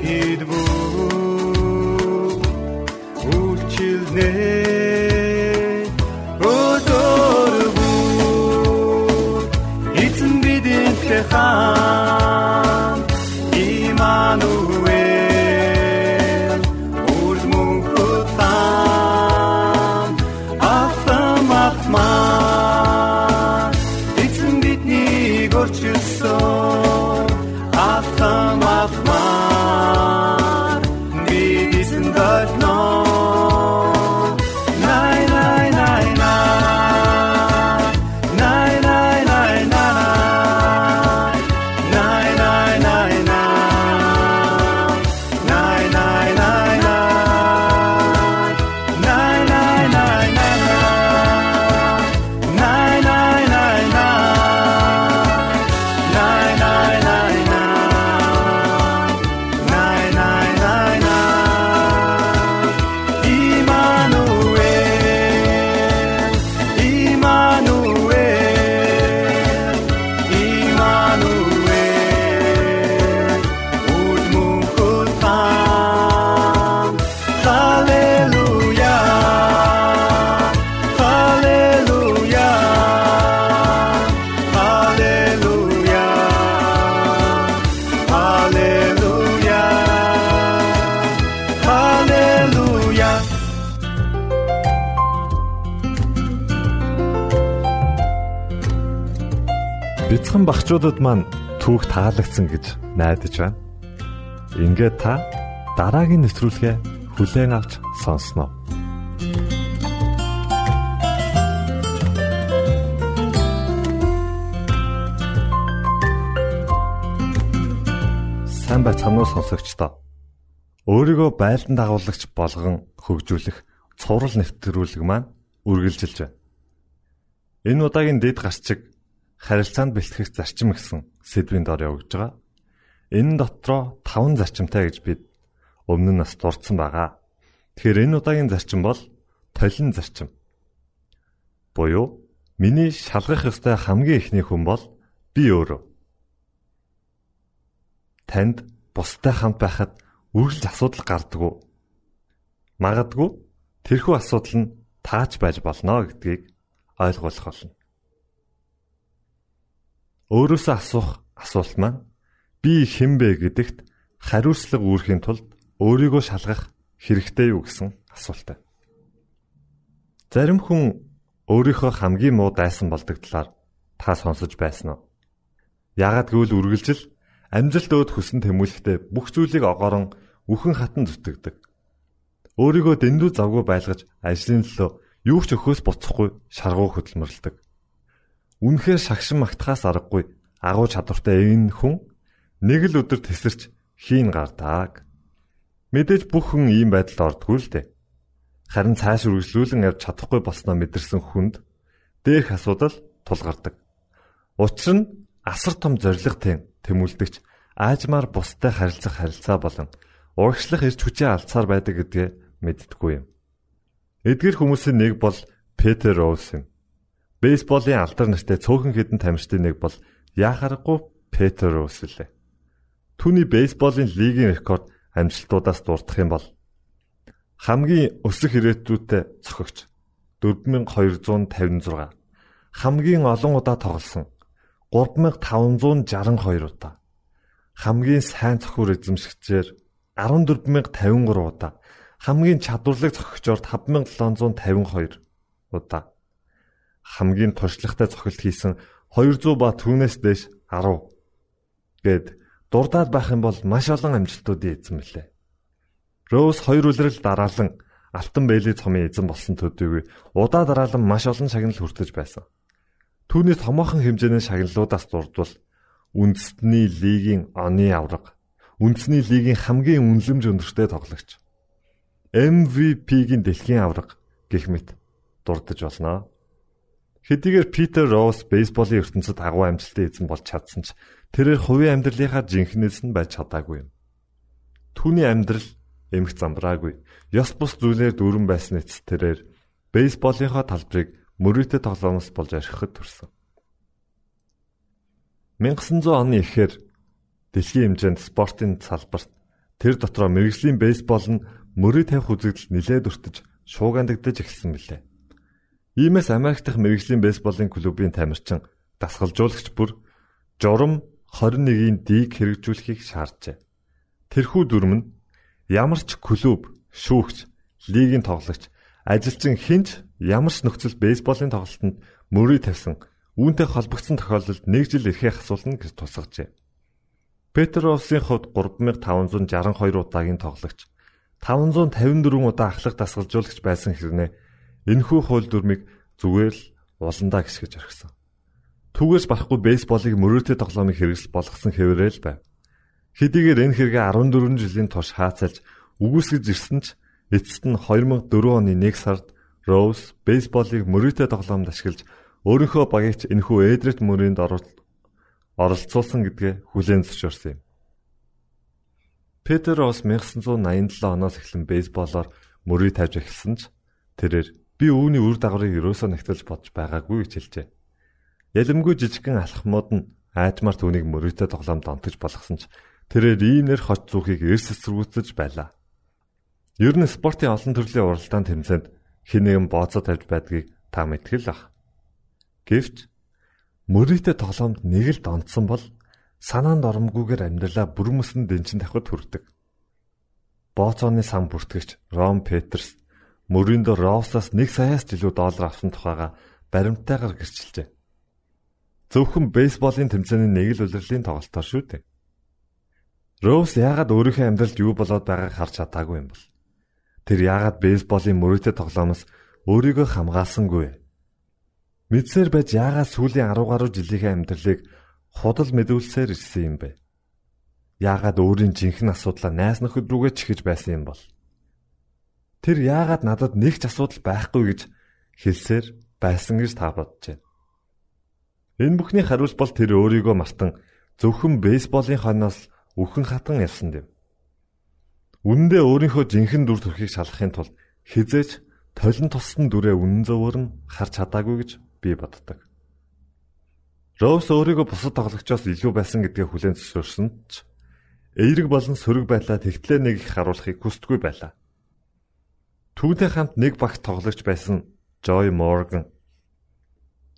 here. Багчуудад маань түүх таалагдсан гэж найдаж байна. Ингээд та дараагийн нэвтрүүлгээ хүлээн авч сонсноо. Сайн байцгаана уу сонсогчдоо. Өөрийгөө байлдан дагуулагч болгон хөгжүүлэх цуврал нэвтрүүлэг маань үргэлжилж байна. Энэ удаагийн дэд гарчиг харилцаанд бэлтгэх зарчим гэсэн сэдвийн дор явагдж байгаа. Энэ дотроо 5 зарчимтай гэж бид өмнө нь бас дурдсан байгаа. Тэгэхээр энэ удаагийн зарчим бол толин зарчим. Буюу миний шалгах ёстой хамгийн ихний хүн бол би өөрөө. Танд бустай хамт байхад үргэлж асуудал гардаг. Магадгүй тэрхүү асуудал нь таач байж болно гэдгийг ойлгуулах болно. Өөрөөсөө асуух асуулт маань би хэн бэ гэдэгт хариуцлага үүрэхийн тулд өөрийгөө шалгах хэрэгтэй юу гэсэн асуулт. Зарим хүн өөрийнхөө хамгийн муу дайсан болдог талаар та сонсож байсан уу? Яагад гэвэл үргэлжил амжилт өөд хүсэн тэмүүлэхдээ бүх зүйлийг огоорон үхэн хатан зүтгэдэг. Өөрийгөө дэндүү завгүй байлгаж ажлын төлөө юу ч өхөөс буцахгүй шаргуу хөдөлмөрлөдөг. Үнэхээр шагшин магтахаас аргагүй агуу чадвартай энэ хүн нэг л өдөр тесэрч хийн гардаг. Мэдээж бүх хүн ийм байдалд ордгүй л дээ. Харин цааш үргэлжлүүлэн явж чадахгүй болсноо мэдэрсэн хүнд дээрх асуудал тулгардаг. Учир нь асар том зоригтой тэмүүлдэгч аажмаар бустай харилцах харилцаа болон урагшлах ирж хүчээ алдсаар байдаг гэдгээ мэддэггүй юм. Эдгэр хүмүүсийн нэг бол Петер Роуз юм. Бейсболын алдар нартай цөөхөн хідэн тамирчдын нэг бол яхарахгүй Петер Роуз лээ. Түүний бейсболын лигийн рекорд амжилтуудаас дурдах юм бол хамгийн өсөх ирээдүйдээ цохогч 4256 хамгийн олон удаа тоглосон 3562 удаа. Хамгийн сайн цохиур эзэмшигчээр 14053 удаа. Хамгийн чадварлаг цохигчоор 5752 удаа хамгийн туршлагатай цохилт хийсэн 200 ба түүнээс дээш 10 гэд дурдаад байх юм бол маш олон амжилтуудын эзэн мөлий. Роуз хоёр үлрэл дараалан Алтан Бэйли цомын эзэн болсон төдийгүй удаа дараалан маш олон шагнал хүртэж байсан. Түүний томоохон хэмжээний шагналуудаас дурдвал үндэсний лигийн оны авраг, үндэсний лигийн хамгийн үнэлэмж өндөртэй тоглогч, MVP-гийн дэлхийн авраг гэх мэт дурдж болно. Хэдийгээр Питер Роуз бейсболын ертөнцид агуу амжилттай эзэн болж чадсан ч тэрээр хувийн амьдралынхаа жинхнээс нь байж чадаагүй юм. Түүний амьдрал эмх замбраагүй. Ёс бус зүйлээр дүүрэн байсан эц тэрээр бейсболынхаа талбарыг мөрөөдө тоглоомоос болж архихад төрсөн. 1900 оны эхээр дэлхийн хэмжээнд спортын салбарт тэр дотроо мэрэгжлийн бейсбол нь мөрөө тавих үзэгдэл нэлээд өртөж шуугандагдаж эхэлсэн билээ. Иймээс Америк дахь мэрэгжлийн бейсболын клубын тамирчин дасгалжуулагч бүр журам 21-ийн дийг хэрэгжүүлэхийг шаарджээ. Тэрхүү дүрм нь ямар ч клуб, шүүгч, лигийн тоглогч, ажилчин хинч ямар ч нөхцөл бейсболын тоглолтод мөрөө тавьсан үүнтэй холбогдсон тохиолдолд нэг жил эрхээ асуулна гэж тусгажээ. Петровсын хувьд 3562 удаагийн тоглогч 554 удаа ахлах дасгалжуулагч байсан хэрнээ Энэхүү хууль дүрмийг зүгээр л уландаа гисгэж орхисон. Түүгээс барахгүй бейсболыг мөрөөдөө тоглоомын хэрэгсэл болгосон хэвээрэл байв. Хэдийгээр энэ хэрэгэ 14 жилийн турш хаацалж үгүйсгэж ирсэн ч эцэст нь 2004 оны 1 сард Роуз бейсболыг мөрөөдөө тоглоомд ашиглаж өөрийнхөө багийч энэхүү Эдрет мөрөнд оролцуулсан гэдгээ хүлээн зөвшөөрсөн юм. Петер Росс 1987 оноос эхлэн бейсболоор мөрөө тавьж эхэлсэн ч тэрээр Би үүний үр дагаврыг ерөөсөө нэгтэлж бодож байгаагүй гэж хэлжээ. Ялэмгүй жижигхэн алхмууд нь аажмаар түүнийг мөрөөдөө тоглоомд онтож болгосон ч тэрээр иймэр хоч зүхийг эрс эсэргүүцэж байлаа. Ер нь спортын олон төрлийн уралдаан тэмцээнд хэн нэгэн бооцоо тавьж байдгийг та мэдгэл ах. Гэвч мөрөөдөө тоглоомд нэг л донтсон бол санаанд оромгүйгээр амьдралаа бүрмөсөн дэнчин тавхад хүрдэг. Бооцооны сан бүртгэгч Ром Петерс Мөрөндө Россоос 1 саяас жилүү доллар авсан тухайга баримттайгаар гэрчилжээ. Зөвхөн бейсболын тэмцээний нэг л улирлын тоглолтоор шүү дээ. Росс яагаад өөрийнхөө амьдралд юу болоод байгааг харж чадаагүй юм бол? Тэр яагаад бейсболын мөрөөдө тоглоомоос өөрийгөө хамгаалсангүй вэ? Мэдсээр байж яагаад сүүлийн 10 гаруй жилийнхээ амьдралыг худал мэдүүлсээр ирсэн юм бэ? Яагаад өөрийн жинхэнэ асуудлаа найс нөхөд рүүгээ чихэж байсан юм бол? Тэр яагаад надад нэг ч асуудал байхгүй гэж хэлсээр байсан гэж та бодож байна. Энэ бүхний хариулт бол тэр өөрийгөө мартан зөвхөн бейсболын хойноос үхэн хатан явсан юм. Үнэндээ өөрийнхөө жинхэнэ дүр төрхийг шалгахын тулд хизээч толон туссан дүрээ үнэн зөвөр нь харж чадаагүй гэж би боддог. Роуз өөрийгөө бусад тоглогчоос илүү байсан гэдгээ хүлээн зөвшөөрсөн ч эерэг болон сөрөг байдлаа тэгтлээ нэг их харуулахыг хүсдэггүй байлаа. Түүнтэй хамт нэг багт тоглогч байсан Joy Morgan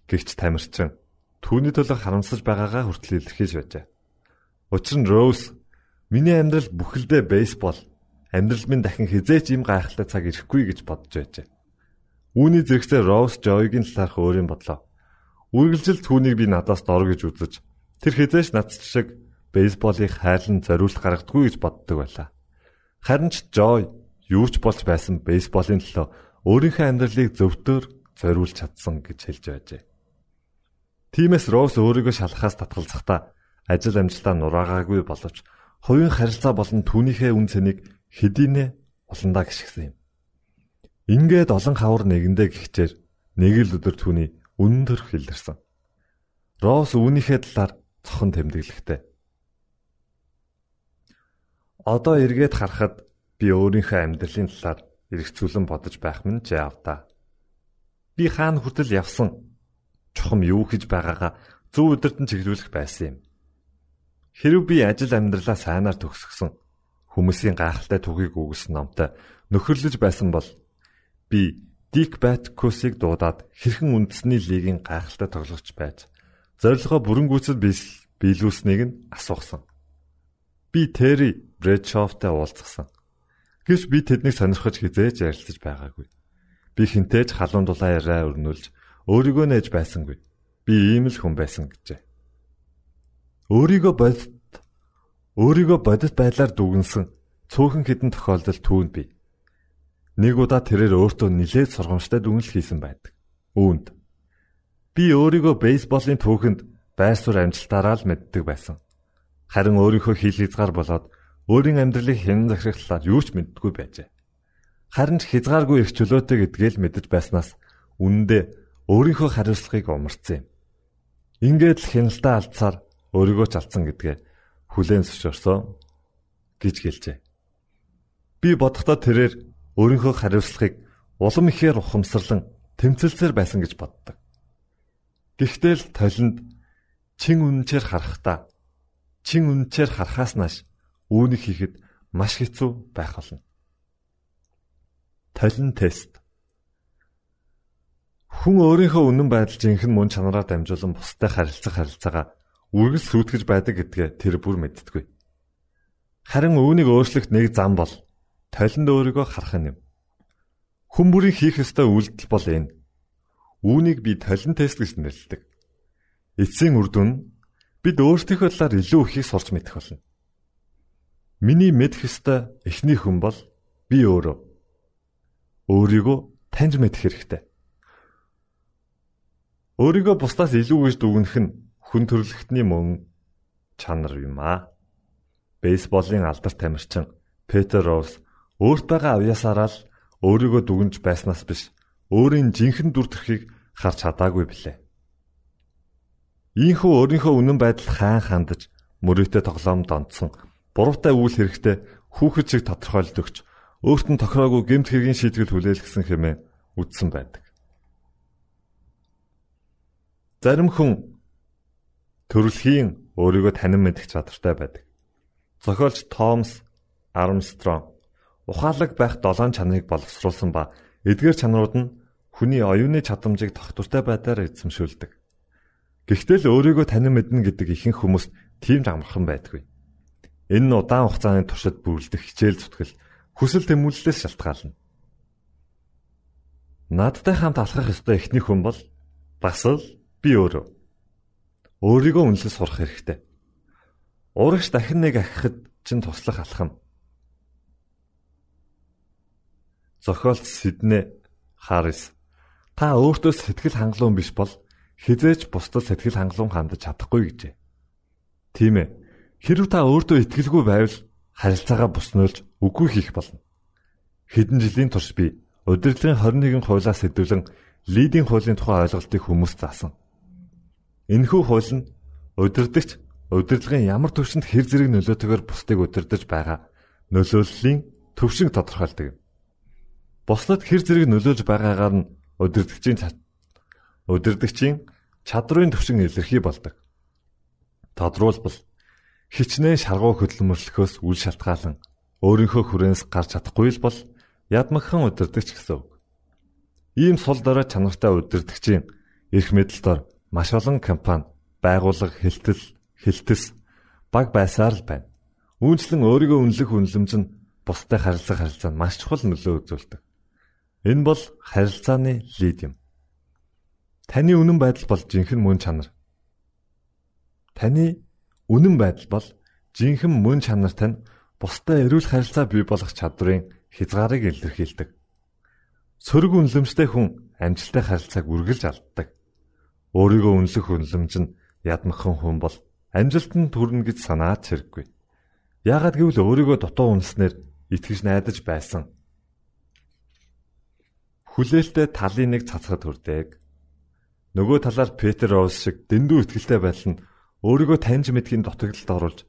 гихч тамирчин түүний төлөө харамсаж байгаагаа хүртэл илэрхийлж байжээ. Учир нь Rose миний амьдрал бүхэлдээ бейсбол амьдрал минь дахин хизээч ийм гайхалтай цаг ирэхгүй гэж бодож байжээ. Үүний зэрэгцээ Rose Joy-гийн талаарх өөрийн бодлоо. Үргэлжил түүнийг би надаас дор гэж үзэж тэр хизээш над шиг бейсболыг хайлан зориулт гаргадаггүй гэж боддог байлаа. Харин ч Joy юу ч болж байсан бейсболын төлөө өөрийнхөө амьдралыг зөвдөр зориулж чадсан гэж хэлж байжээ. Тимээс Rose өөрийгөө шалахаас татгалзахдаа ажил амжилтаа нураагаагүй боловч хувийн харилцаа болон түүнийхээ үн цэнийг хэдийнэ уландаа гიშгсэн юм. Ингээд олон хавар нэгэндээ гихчээр нэг л өдөр түүний өндөр хилэрсэн. Рос үүнийхээ талаар цохон тэмдэглэхтэй. Одоо эргээд харахад би өөрийнхөө амьдралын талаар эргцүүлэн бодож байх минь жаав та. Би хаана хүртэл явсан чухам юу хийж байгаагаа зөв өдөртөн чиглүүлэх байсан юм. Хэрв би ажил амьдралаа сайнаар төгсгсөн хүмүүсийн гайхалтай түүхийг үгсэн номтой нөхөрлөж байсан бол би Дик Баткусыг дуудаад хэрхэн үндэсний лигийн гайхалтай тоглогч байж зорилгоо бүрэн гүйцэд биелүүлснийг нь асуусан. Би Терри Брэдшофтай уулзсан. Гэвч би тэднийг сонирхож хизээж ярилцаж байгаагүй. Би хинтээж халуун дулаан яриа өрнүүлж өөрийгөө нээж байсангүй. Би ийм л хүн байсан гэжээ. Өөрийгөө бодит өөрийгөө бодит байдлаар дүгнсэн цөөхөн хідэн тохиолдол түүнд бий. Нэг удаа тэрээр өөртөө нилээд сургамжтай дүгнэлт хийсэн байдаг. Үүнд би өөрийгөө бейсболын түүхэнд байр суурь амжилтаараа л мэддэг байсан. Харин өөрийнхөө хил хязгаар болоод өөрийн амьдралыг хэн захирах талаар юу ч мэддэггүй байжээ. Харин ч хязгааргүй их чөлөөтэй гэдгээл мэдэж байснаас үнэндээ өөрийнхөө хариуцлагыг умарцсан юм. Ингээд л хяналтаа алдсаар өөрийгөө ч алдсан гэдгээ хүлээн зөвшөөрсөн гэж гэлжээ. Би бодохдоо тэрээр өөрийнхөө хариуцлагыг улам ихээр ухамсарлан тэмцэлсээр байсан гэж боддог. Гэхдээ л толинд чин үнэнчээр харахтаа чин үнэнчээр харахаас нааш үүнийг хийхэд маш хэцүү байх болно. Толин тест Хүн өөрийнхөө үнэн байдал жинхэнэ мөн чанараар дамжуулан бусдад харилцах харилцаагаа үргэлж сүйтгэж байдаг гэдгээ тэр бүр мэддэггүй. Харин үүнийг өөрчлөх нэг зам бол толинд өөрийгөө харах юм. Хүн бүрийн хийх ёстой үйлдэл бол энэ. Үүнийг би толин тест гэж нэрлэдэг. Эцсийн үр дүн бид өөрсдийнхөө талаар илүү ихийг сурч мэдэх болно. Миний мэдэх ёстой эхний хүн бол би өөрөө. Өөрийгөө таньж мэдэх хэрэгтэй. Өөрийгөө бусдаас илүү гэж дүгнэх нь хүн төрлөختний мөн чанар юм аа. Бейсболын алдарт тамирчин Петер Роуз өөрт байгаа авьяасаараа л өөрийгөө дүгнж байснаас биш өөрийн жинхэнэ дүр төрхийг харж чадаагүй билээ. Ийхүү өөрийнхөө үнэн байдал хаан хандаж мөрөөдөө тоглоомд онцсон буруутай үйл хэрэгтээ хүүхэд шиг тодорхойлж өгч өөрт нь тохироогүй гэмт хэргийн шийтгэл хүлээлгэсэн хэмээн үздсэн байдаг. Зарим хүн төрөлхийн өөрийгөө танин мэдэх чадвартай байдаг. Зохиолч Томс Армстронг ухаалаг байх долоон чанарыг боловсруулсан ба эдгээр чанарууд нь хүний оюуны чадамжийг тогтвортой байдлаар эзэмшүүлдэг. Гэхдээ л өөрийгөө танин мэднэ гэдэг ихэнх хүмүүст тийм ч амархан байдаггүй. Энэ нь удаан хугацааны туршид бүрлдэх хичээл зүтгэл хүсэл тэмүүллээс шалтгаална. Надтай хамт алхах ёстой эхний хүн бол бас л би өөрөө. Өөрийгөө үнэлж сурах хэрэгтэй. Урагш дахин нэг ахихад чинь туслах алхам зохиолч Сиднэ Харрис та өөртөө сэтгэл хангалуун биш бол хизээч бусдад сэтгэл хангалуун хандаж чадахгүй гэжээ. Тийм ээ. Хэрв та өөртөө итгэлгүй байвал харилцаагаа буснуулж үгүй хийх болно. Хэдэн жилийн турш би удирдлагын 21 хуулиас сэдвлэн лидийн хуулийн тухай ойлголтыг хүмүүст заасан. Энэхүү хууль нь удирдагч удирдлагын ямар төвшөнд хэр зэрэг нөлөөтэйгээр бусдыг удирдах байгаа нөлөөллийн төвшинг тодорхойлдог. Бусдад хэр зэрэг нөлөөлж байгаагаар нь удирдгчийн удирдгчийн чадрын төвшин илэрхий болдог. Тодруулбал хичнээн шаргуу хөдөлмөрлөхөөс үл шалтгаалan өөрийнхөө хүрээнс гарч чадахгүй л бол ядмагхан удирдахч гэсэн үг. Ийм сул дорой чанартай удирдахчийн эрх мэдэлдор маш олон компани, байгууллага, хэлтэл, хэлтэс баг байсаар л байна. Үүнчлэн өөрийгөө үнэлэх үнэлэмж нь бусдад харилцах харилцаанд маш чухал нөлөө үзүүлдэг. Энэ бол харилцааны лид юм. Таны үнэн байдал бол жинхэнэ мөн чанар. Таны үнэн байдал бол жинхэнэ мөн чанар тань бусдад эрүүл харилцаа бий болгох чадварын хязгаарыг илэрхийлдэг. Сөрөг үнэлэмжтэй хүн амжилттай харилцааг үргэлж алддаг. Өөрийгөө үнэлэх үнэлэмж нь ядмагхан хүн бол амжилтанд хүрнэ гэж санаад хэрэггүй. Яагад гэвэл өөрийгөө дутуу үнснээр итгэж найдаж байсан. Хүлээлттэй талын нэг цацгад хүрдэг. Нөгөө талаар Петр Роуз шиг дэндүү ихтгэлтэй байдал нь өөрийгөө таньж мэдхийн дутагдлалд оруулж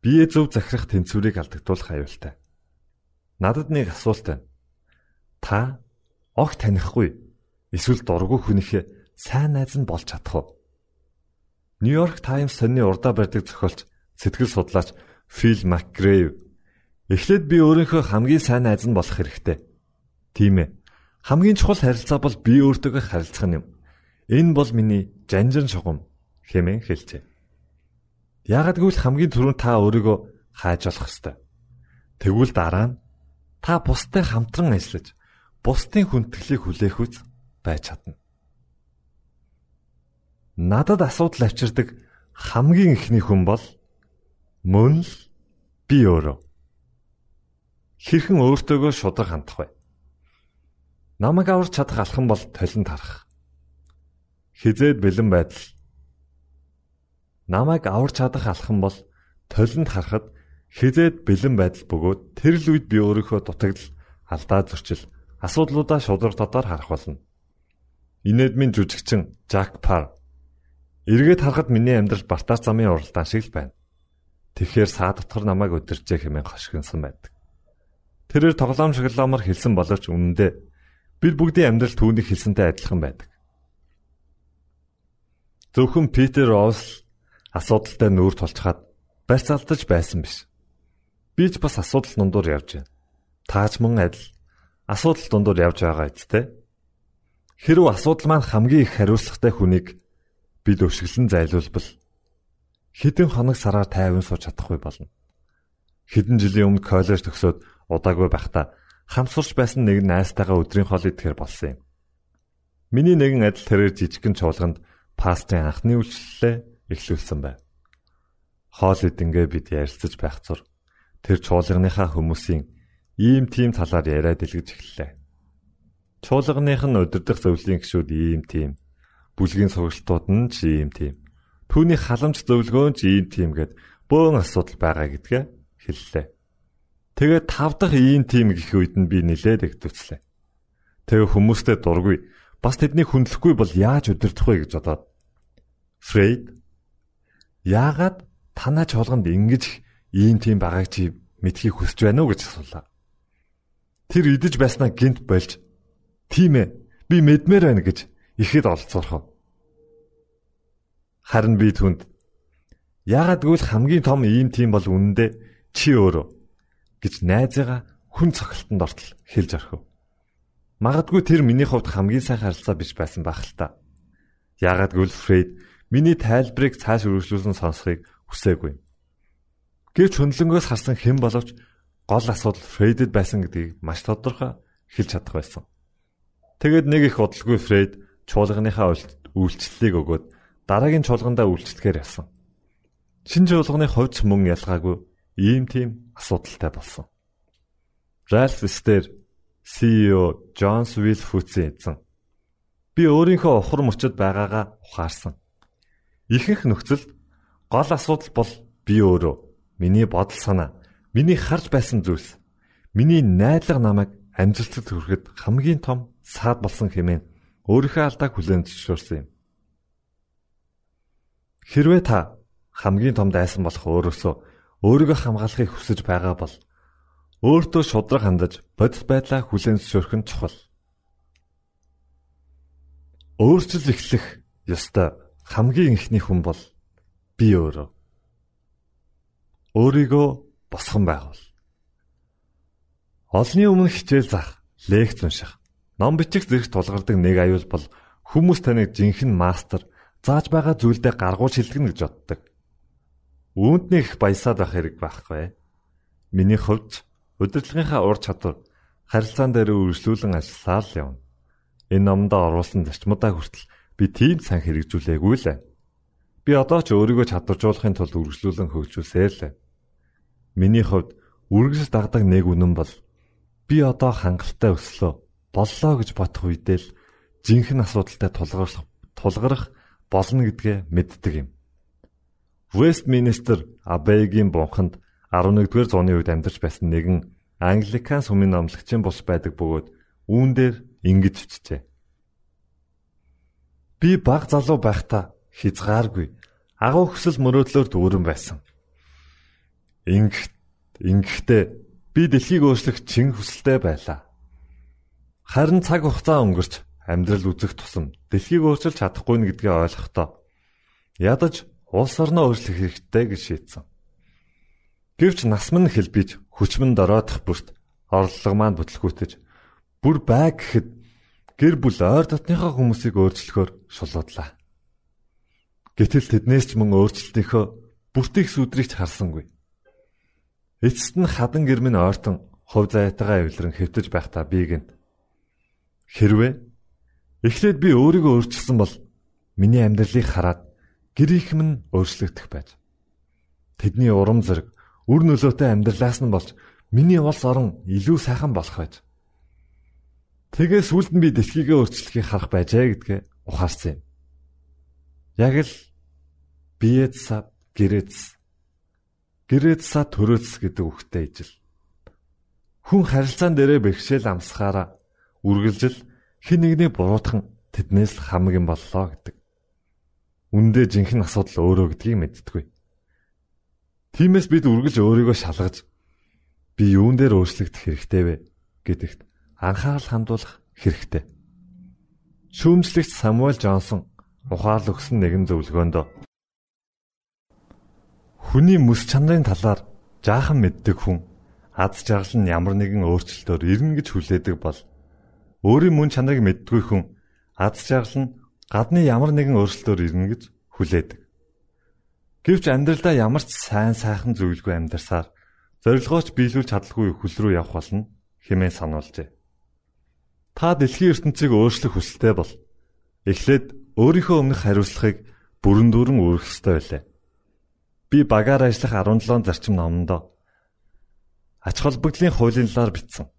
бие зөв захирах тэнцвэрийг алдагдуулах аюултай. Надад нэг асуулт байна. Та огт танихгүй эсвэл дургүй хүнийхээ сайн найз нь болж чадах уу? Нью-Йорк Таймс сонины урдаа барьдаг зохиолч сэтгэл судлаач Фил Макгрейв эхлээд би өөрийнхөө хамгийн сайн найз нь болох хэрэгтэй. Тийм ээ. Хамгийн чухал харилцаа бол би өөртөөгөө харилцах юм. Энэ бол миний жанжин шугам хэмээн хэлжээ. Яагад гэвэл хамгийн түрүүнд та өөрийгөө хааж болох ёстой. Тэгвэл дараа нь та бусдад хамтран ажиллаж бусдын хүндэтгэлийг хүлээх үз байж чадна. Надад асуудал авчирдаг хамгийн ихний хүн бол мөн л би өөрөө. Хэрхэн өөртөөгөө шудраг хандах вэ? Намайг аварч чадах алхам бол толинд харах хизээд бэлэн байдал. Намайг аварч чадах алхам бол толинд харахад хизээд бэлэн байдал бөгөөд тэр л үед би өөрийнхөө дутагдал алдаа зөрчил асуудлуудаа шудраг дотоор харах болно. Инэдмийн жүжигчин Жак Пар эргээд харахад миний амьдрал бартаа замын уралдаан шиг л байна. Тэгэхээр саа дотор намайг өдөржээ хэмээн хошигнсон байдаг. Тэрээр тоглоом шоглоомор хэлсэн боловч үнэндээ бид бүгдийн амьдрал түүнийг хэлсэнтэй адилхан байдаг. Зөвхөн Питер Роуз асуудалтай нүүр тулчхаад барьцаалтаж байсан биш. Би ч бас асуудал дундуур явж байна. Таач мөн адил асуудал дундуур явж байгаа үсттэй. Хэрв асуудал маань хамгийн их хариуцлагатай хүнийг бид өшөглөн зайлуулбал хэдэн хоног сараар тайван сууж чадахгүй болно. Хэдэн жилийн өмнө коллеж төгсөөд удаагүй байхдаа хамсурч байсан нэг найстайгаа өдрийн хоол идэхээр болсон юм. Миний нэгэн адил тэрээр жижигхэн чуулганд пастрын анхны үйлчлэлээ эхлүүлсэн байв. Хоол идэнгээ бид ярилцаж байх зур тэр чуулганыхаа хүмүүсийн ийм тийм талаар яриад илгэж эхэллээ. Чуулганых нь удирдах зөвлөлийн гишүүд ийм тийм, бүлгийн сургалтууд нь ч ийм тийм. Түүний халамж зөвлөгөөн ч ийм тийм гэд бөөн асуудал байгаа гэдгээ хэллээ. Тэгээд тав дахь ийм тийм гэх үед нь би нилээд игдвцлээ. Тэгээ хүмүүстэй дургүй бас тэднийг хүндлэхгүй бол яаж удирдах вэ гэж бодоод Фрейд яагаад танаа чуулганд ингэж ийм тийм байгааг чи мэдхийг хүсэж байна уу гэж асуулаа. Тэр идэж байснаа гинт болж тийм ээ би мэдмээр байна гэж ихэд олцоорхов. Харин би түнд яагаад гэвэл хамгийн том ийм тийм бол үнэндээ чи өөрөө гэж найзыгаа хүн цогцолтонд ортол хэлж орхив. Магадгүй тэр миний хувьд хамгийн сайн харилцаа биш байсан байх л та. Яагаад гэвэл Фрейд Миний тайлбарыг цааш үргэлжлүүлсэн сонсохыг хүсээгүй. Гэвч хөндлөнгөөс харсан хэн боловч гол асуудал Фрейдэд байсан гэдгийг маш тодорхой хэлж чадах байсан. Тэгэд нэг их удалгүй Фрейд чуулганыхаа үйлчлэлийг өгөөд дараагийн чуулгандаа үйлчлэхээр явсан. Шинэ чуулганы хувьд мөн ялгаагүй ийм тийм асуудалтай болсон. Ральф Стер CEO Джонс Вилфүцийн эзэн би өөрийнхөө ухар мөчөд байгаагаа ухаарсан. Ихэнх нөхцөлд гол асуудал бол би өөрөө. Миний бодол санаа, миний харж байсан зүйлс, миний найдлага намайг амжилтад хүрэхэд хамгийн том саад болсон хэмээн өөрийнхөө алдааг хүлээн зөвшөөрсөн юм. Хэрвээ та хамгийн том дайсан болох өөрөөсөө өөрийгөө хамгаалахыг хүсэж байгаа бол өөртөө шудраг хандаж бодит байдлаа хүлээн зөвшөөрөх нь чухал. Өөрчлөл эхлэх ёстой хамгийн ихний хүн бол би өөрөө. Өөрийгөө босгон байгуул. Олны өмнө хичээл заах, лекц унших, ном бичих зэрэг тулгардаг нэг аюул бол хүмүүс таныг жинхэнэ мастер зааж байгаа зүйлдээ гаргуул шилжигнэ гэж боддог. Үүнд нэг их баясаад байх хэрэг байхгүй. Миний хувьд удирдлагынхаа ур чадвар харилцаан дээр үргэлжлүүлэн ажилласаар л явна. Энэ номдо оруулсан зарчмуудаа хүртэл би тийм сан хэрэгжүүлээгүй л. Би одоо ч өөрийгөө чадваржуулахын тулд үргэлжлүүлэн хөгжүүлсээр л. Миний хувьд үргэлж дагдаг нэг үнэн бол би одоо хангалттай өслөө боллоо гэж бодох үедээ л жинхэнэ асуудалтай тулгарх тулгарх болно гэдгээ мэддэг юм. Вестминстер Абейгийн бунханд 11-р зууны үед амьдарч байсан нэгэн Англикан сүмийн номлогчийн бус байдаг бөгөөд үүн дээр ингэж бичжээ. Би баг залуу байхдаа хязгааргүй агуу хөсөл мөрөөдлөөр дүүрэн байсан. Ингэх ингэхдээ би дэлхийг өөрчлөх чин хүсэлтэй байлаа. Харин цаг хугацаа өнгөрч амьдрал үзэх тусам дэлхийг өөрчилж чадахгүй нь гэдгийг ойлгохдоо ядаж улс орноо өөрчлөх хэрэгтэй гэж шийдсэн. Гэвч нас минь хэлбиж хүчмэн дороодох бүрт орлого маань бүтлгүүтэж бүр бай гэхэд гэр бүл ойр дотныхоо хүмүүсийг өөрчлөхөөр шулуудлаа. Гэтэл тэднээс ч мөн өөрчлөлтийнхөө бүртих сүдрийг харсангүй. Эцэст нь хадан гэр минь ойртон хувь зайтайгаа эвлэрэн хэвтэж байхдаа би гэнт. Хэрвээ эхлээд би өөрийгөө өөрчилсөн бол миний амьдралыг хараад гэр их минь өөрчлөгдөх байж. Тэдний урам зориг үр нөлөөтэй амьдралаас нь болж миний улс орон илүү сайхан болох байж. Тэгээ сүлд нь би дэлхийгээ өөрчлөхийг харах байжээ гэдгээ ухаарсан юм. Яг л биеца гэрэц гэрэца төрөөц гэдэг үгтэй ижил. Хүн харилцаан дээрээ бэрхшээл амсахаараа үргэлжил хэн нэгний буруутхан тэднээс хамаг юм боллоо гэдэг. Үндэ жинхэнэ асуудал өөрөө гэдгийг мэдтгүй. Тиймээс бид үргэлж өөрийгөө шалгаж би юун дээр өөрчлөгдөх хэрэгтэй вэ гэдэгт анхаарал хандуулах хэрэгтэй. Шүүмжлэгч Самуэль Джонсон ухаал өгсөн нэгэн зөвлөгөөнд хүний мэс чанарын талаар жаахан мэддэг хүн аз жаргал нь ямар нэгэн өөрчлөлтөөр ирнэ гэж хүлээдэг бол өөрийн мөн чанарыг мэддгүй хүн аз жаргал нь гадны ямар нэгэн өөрчлөлтөөр ирнэ гэж хүлээдэг. Гэвч амьдралдаа ямар ч сайн сайхан зүйлгүй амьдарсаар зорилгооч биелүүлж чадалгүй хөл рүү явах болно хэмээн сануулжээ. Та дэлхийн ертөнцийг өөрчлөх хүсэлтэй бол эхлээд өөрийнхөө өмнөх хариуцлагыг бүрэн дүүрэн үүрэх ёстой байлаа. Би багаар ажиллах 17 зарчим номондоо ач холбогдлын хуулийн талаар бичсэн.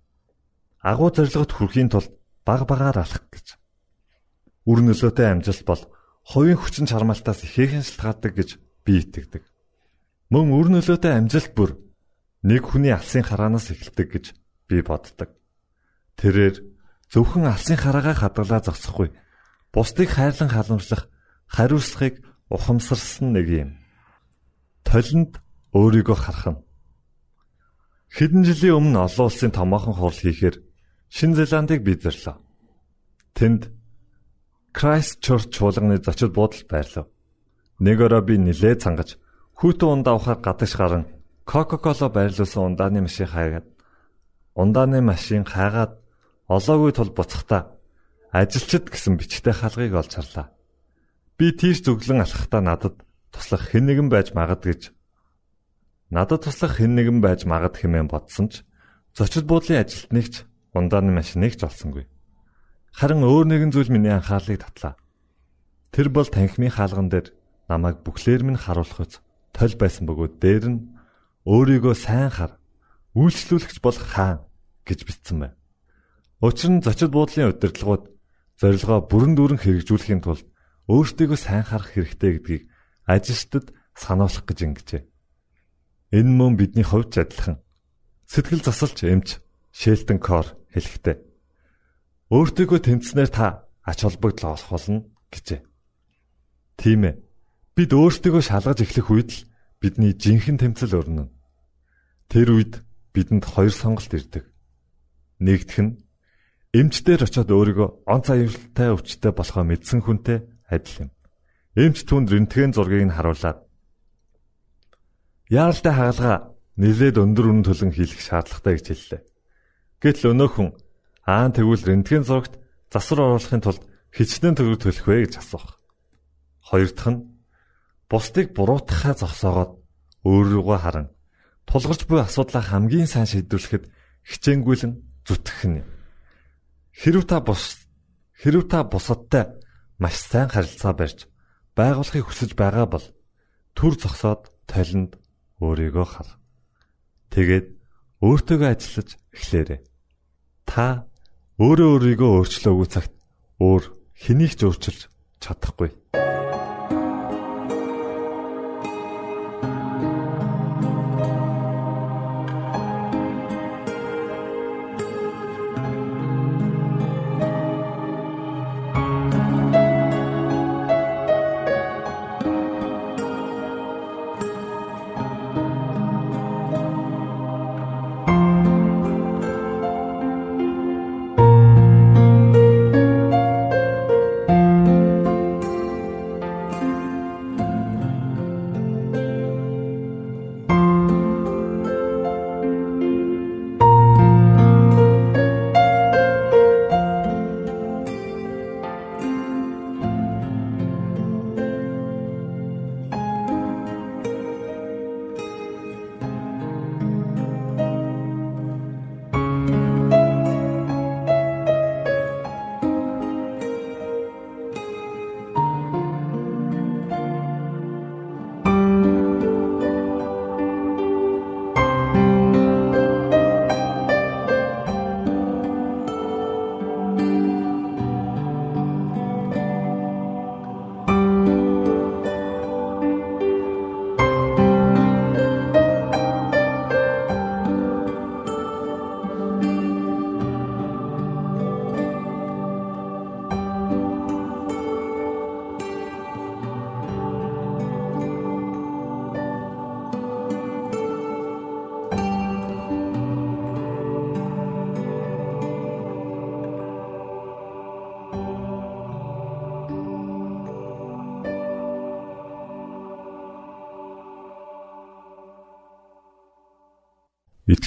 Агуу зорилгот хүрэхийн тулд баг багаар алах гэж. Үр нөлөөтэй амжилт бол хувийн хүчин чармаалтаас ихээхэн шалтгаалдаг гэж би итгэдэг. Мөн үр нөлөөтэй амжилт бүр нэг хүний алсын хараанаас эхэлдэг гэж би боддог. Тэрээр зөвхөн алсын хараагаа хадгалаа зогсохгүй. Бусдыг хайрлан халамжлах хариуцлагыг ухамсарсан нэг юм. Толинд өөрийгөө харах нь. Хэдэн жилийн өмнө олон улсын томоохон хурал хийхээр Шинэ Зеландыг би зөрлөө. Тэнд Christchurch чуулганы зочид буудалд байрлав. Нэг өрөө би нилээ цангаж хүүтэн ундаа ухаар гадагш гарan Coca-Cola байрлуулсан ундааны машин хаягаад ундааны машин хайгаад олоогүй тул буцахтаа ажилчид гэсэн бичгтэй хаалгыг олж харлаа. Би тийш зүглэн алхахдаа надад туслах хэн нэгэн байж магад гэж надад туслах хэн нэгэн байж магад хэмээн бодсон ч зочид буудлын ажилтныг ч ундааны машиныг ч олсонгүй. Харин өөр нэгэн зүйл миний анхаарлыг татлаа. Тэр бол танхимын хаалган дээр намайг бүхлээр минь харуулахыз толь байсан бөгөөд дээр нь өөрийгөө сайн хар үйлчлүүлэгч бол хаан гэж бичсэн байна. Учир нь зочид буудлын удирдлагууд зорилгоо бүрэн дүүрэн хэрэгжүүлэхийн тулд өөртөө сайн харах хэрэгтэй гэдгийг ажилчдад сануулах гэж ингэжээ. Энэ мөн бидний хувьд ч адилхан. Сэтгэл засалч эмч Шелтон Кор хэлэхдээ өөртөө тэмцснээр та ач холбогдол олох болно гэжээ. Тийм ээ. Бид өөртөө шалгаж эхлэх үед л бидний жинхэнэ тэмцэл өрнөн. Тэр үед бидэнд хоёр сонголт ирдэг. Нэгдүг нь эмчдэр очиод өөрийгөө онц аюултай өвчтэй болохоо мэдсэн хүнтэй адил юм. Эмч түнд рентген зургийг нь харуулад яаралтай хаалга нэлээд өндөр үнэ төлөн хийх шаардлагатай гэж хэллээ. Гэтэл өнөөхөн аан тэгвэл рентген зурагт засвар оруулахын тулд хичнээн төгрөг төлөх вэ гэж асуух. Хоёр дахь нь бусдыг буруутгахаа зогсоогоод өөрийгөө харан тулгарч буй асуудлаа хамгийн сайн шийдвэрлэхэд хичээнгүйлэн зүтгэх нь. Хэрв та бус хэрв та бусадтай маш сайн харилцаа барьж байгуулахыг хүсэж байгаа бол төр зогсоод талент өөрийгөө хар. Тэгээд өөртөөгөө ажиллаж эхлээрэй. Та өөрөө өөрийгөө өөрчлөөгүй цагт өөр хэнийг ч өөрчилж чадахгүй.